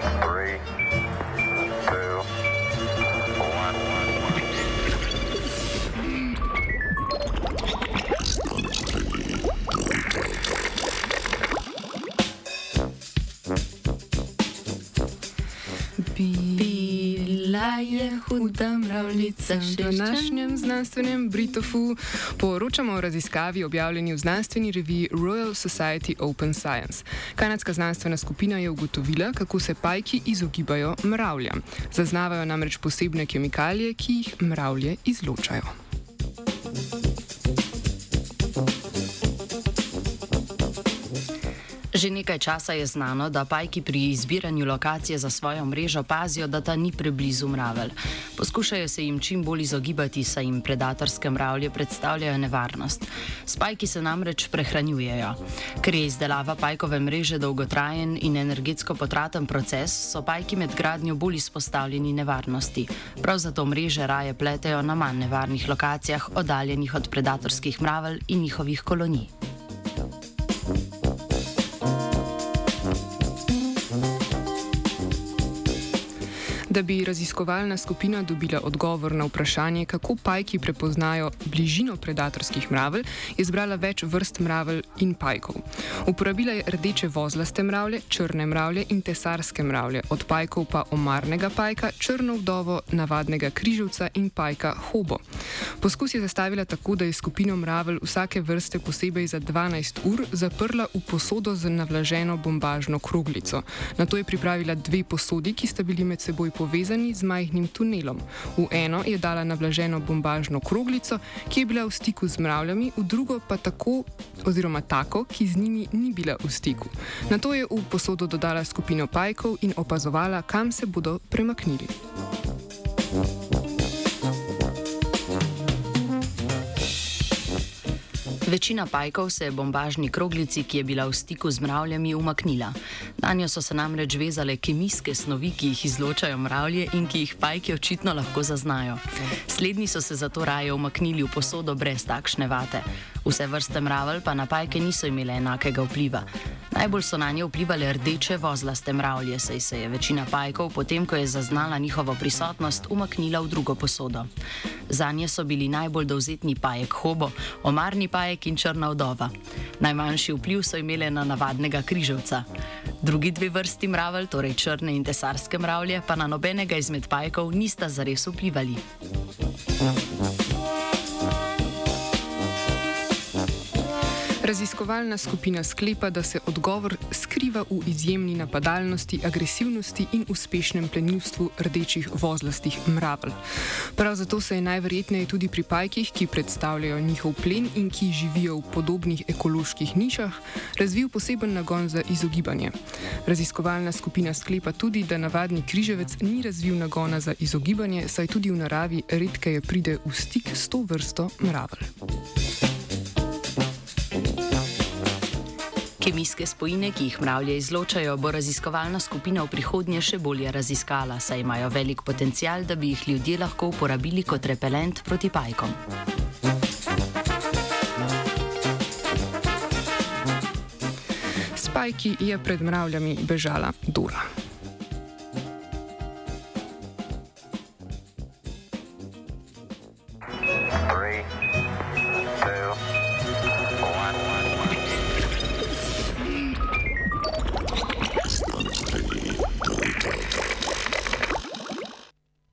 Three, two, one. Bila je huda mravljica v današnjem znanstvenem Britofu. Poročamo o raziskavi objavljeni v znanstveni reviji Royal Society Open Science. Kanadska znanstvena skupina je ugotovila, kako se pajki izogibajo mravljam. Zaznavajo namreč posebne kemikalije, ki jih mravlje izločajo. Že nekaj časa je znano, da pajki pri izbiranju lokacije za svojo mrežo pazijo, da ta ni preblizu mravelj. Poskušajo se jim čim bolj izogibati, saj jim predatorske mravlje predstavljajo nevarnost. S pajki se namreč prehranjujejo. Ker je izdelava pajkove mreže dolgotrajen in energetsko potraten proces, so pajki med gradnjo bolj izpostavljeni nevarnosti. Prav zato mreže raje pletejo na manj nevarnih lokacijah, oddaljenih od predatorskih mravelj in njihovih kolonij. Da bi raziskovalna skupina dobila odgovor na vprašanje, kako pajki prepoznajo bližino predatorskih mravelj, je zbrala več vrst mravelj in pajkov. Uporabila je rdeče vozlaste mravlje, črne mravlje in tesarske mravlje, od pajkov pa omarnega pajka, črno vdovo, navadnega križevca in pajka hobo. Poskus je zastavila tako, da je skupino mravelj vsake vrste posebej za 12 ur zaprla v posodo z navlaženo bombažno kroglico. Na to je pripravila dve posodi, ki sta bili med seboj povezani z majhnim tunelom. V eno je dala navlaženo bombažno kroglico, ki je bila v stiku z mravljami, v drugo pa tako, oziroma tako, ki z njimi ni bila v stiku. Na to je v posodo dodala skupino pajkov in opazovala, kam se bodo premaknili. Večina pajkov se je bombažni kroglici, ki je bila v stiku z mravljami, umaknila. Na njo so se namreč vezale kemijske snovi, ki jih izločajo mravlje in ki jih pajki očitno lahko zaznajo. Slednji so se zato raje umaknili v posodo brez takšne vate. Vse vrste mravelj pa na pajke niso imele enakega vpliva. Najbolj so na nje vplivali rdeče vozlaste mravlje, saj se je večina pajkov, potem ko je zaznala njihovo prisotnost, umaknila v drugo posodo. Za nje so bili najbolj dovzetni pajek hobo, omarni pajek in črna vdova. Najmanjši vpliv so imele na navadnega križevca. Drugi dve vrsti mravelj, torej črne in tesarske mravlje, pa na nobenega izmed pajkov nista zares vplivali. Raziskovalna skupina sklepa, da se odgovor skriva v izjemni napadalnosti, agresivnosti in uspešnem plenilstvu rdečih vozlastih mravelj. Prav zato se je najverjetneje tudi pri pajkih, ki predstavljajo njihov plen in ki živijo v podobnih ekoloških nišah, razvil poseben nagon za izogibanje. Raziskovalna skupina sklepa tudi, da navadni križevec ni razvil nagona za izogibanje, saj tudi v naravi redkeje pride v stik s to vrsto mravelj. Kemijske spojine, ki jih mravlje izločajo, bo raziskovalna skupina v prihodnje še bolje raziskala, saj imajo velik potencial, da bi jih ljudje lahko uporabili kot repelent proti pajkom. S pajki je pred mravljami bežala Dora.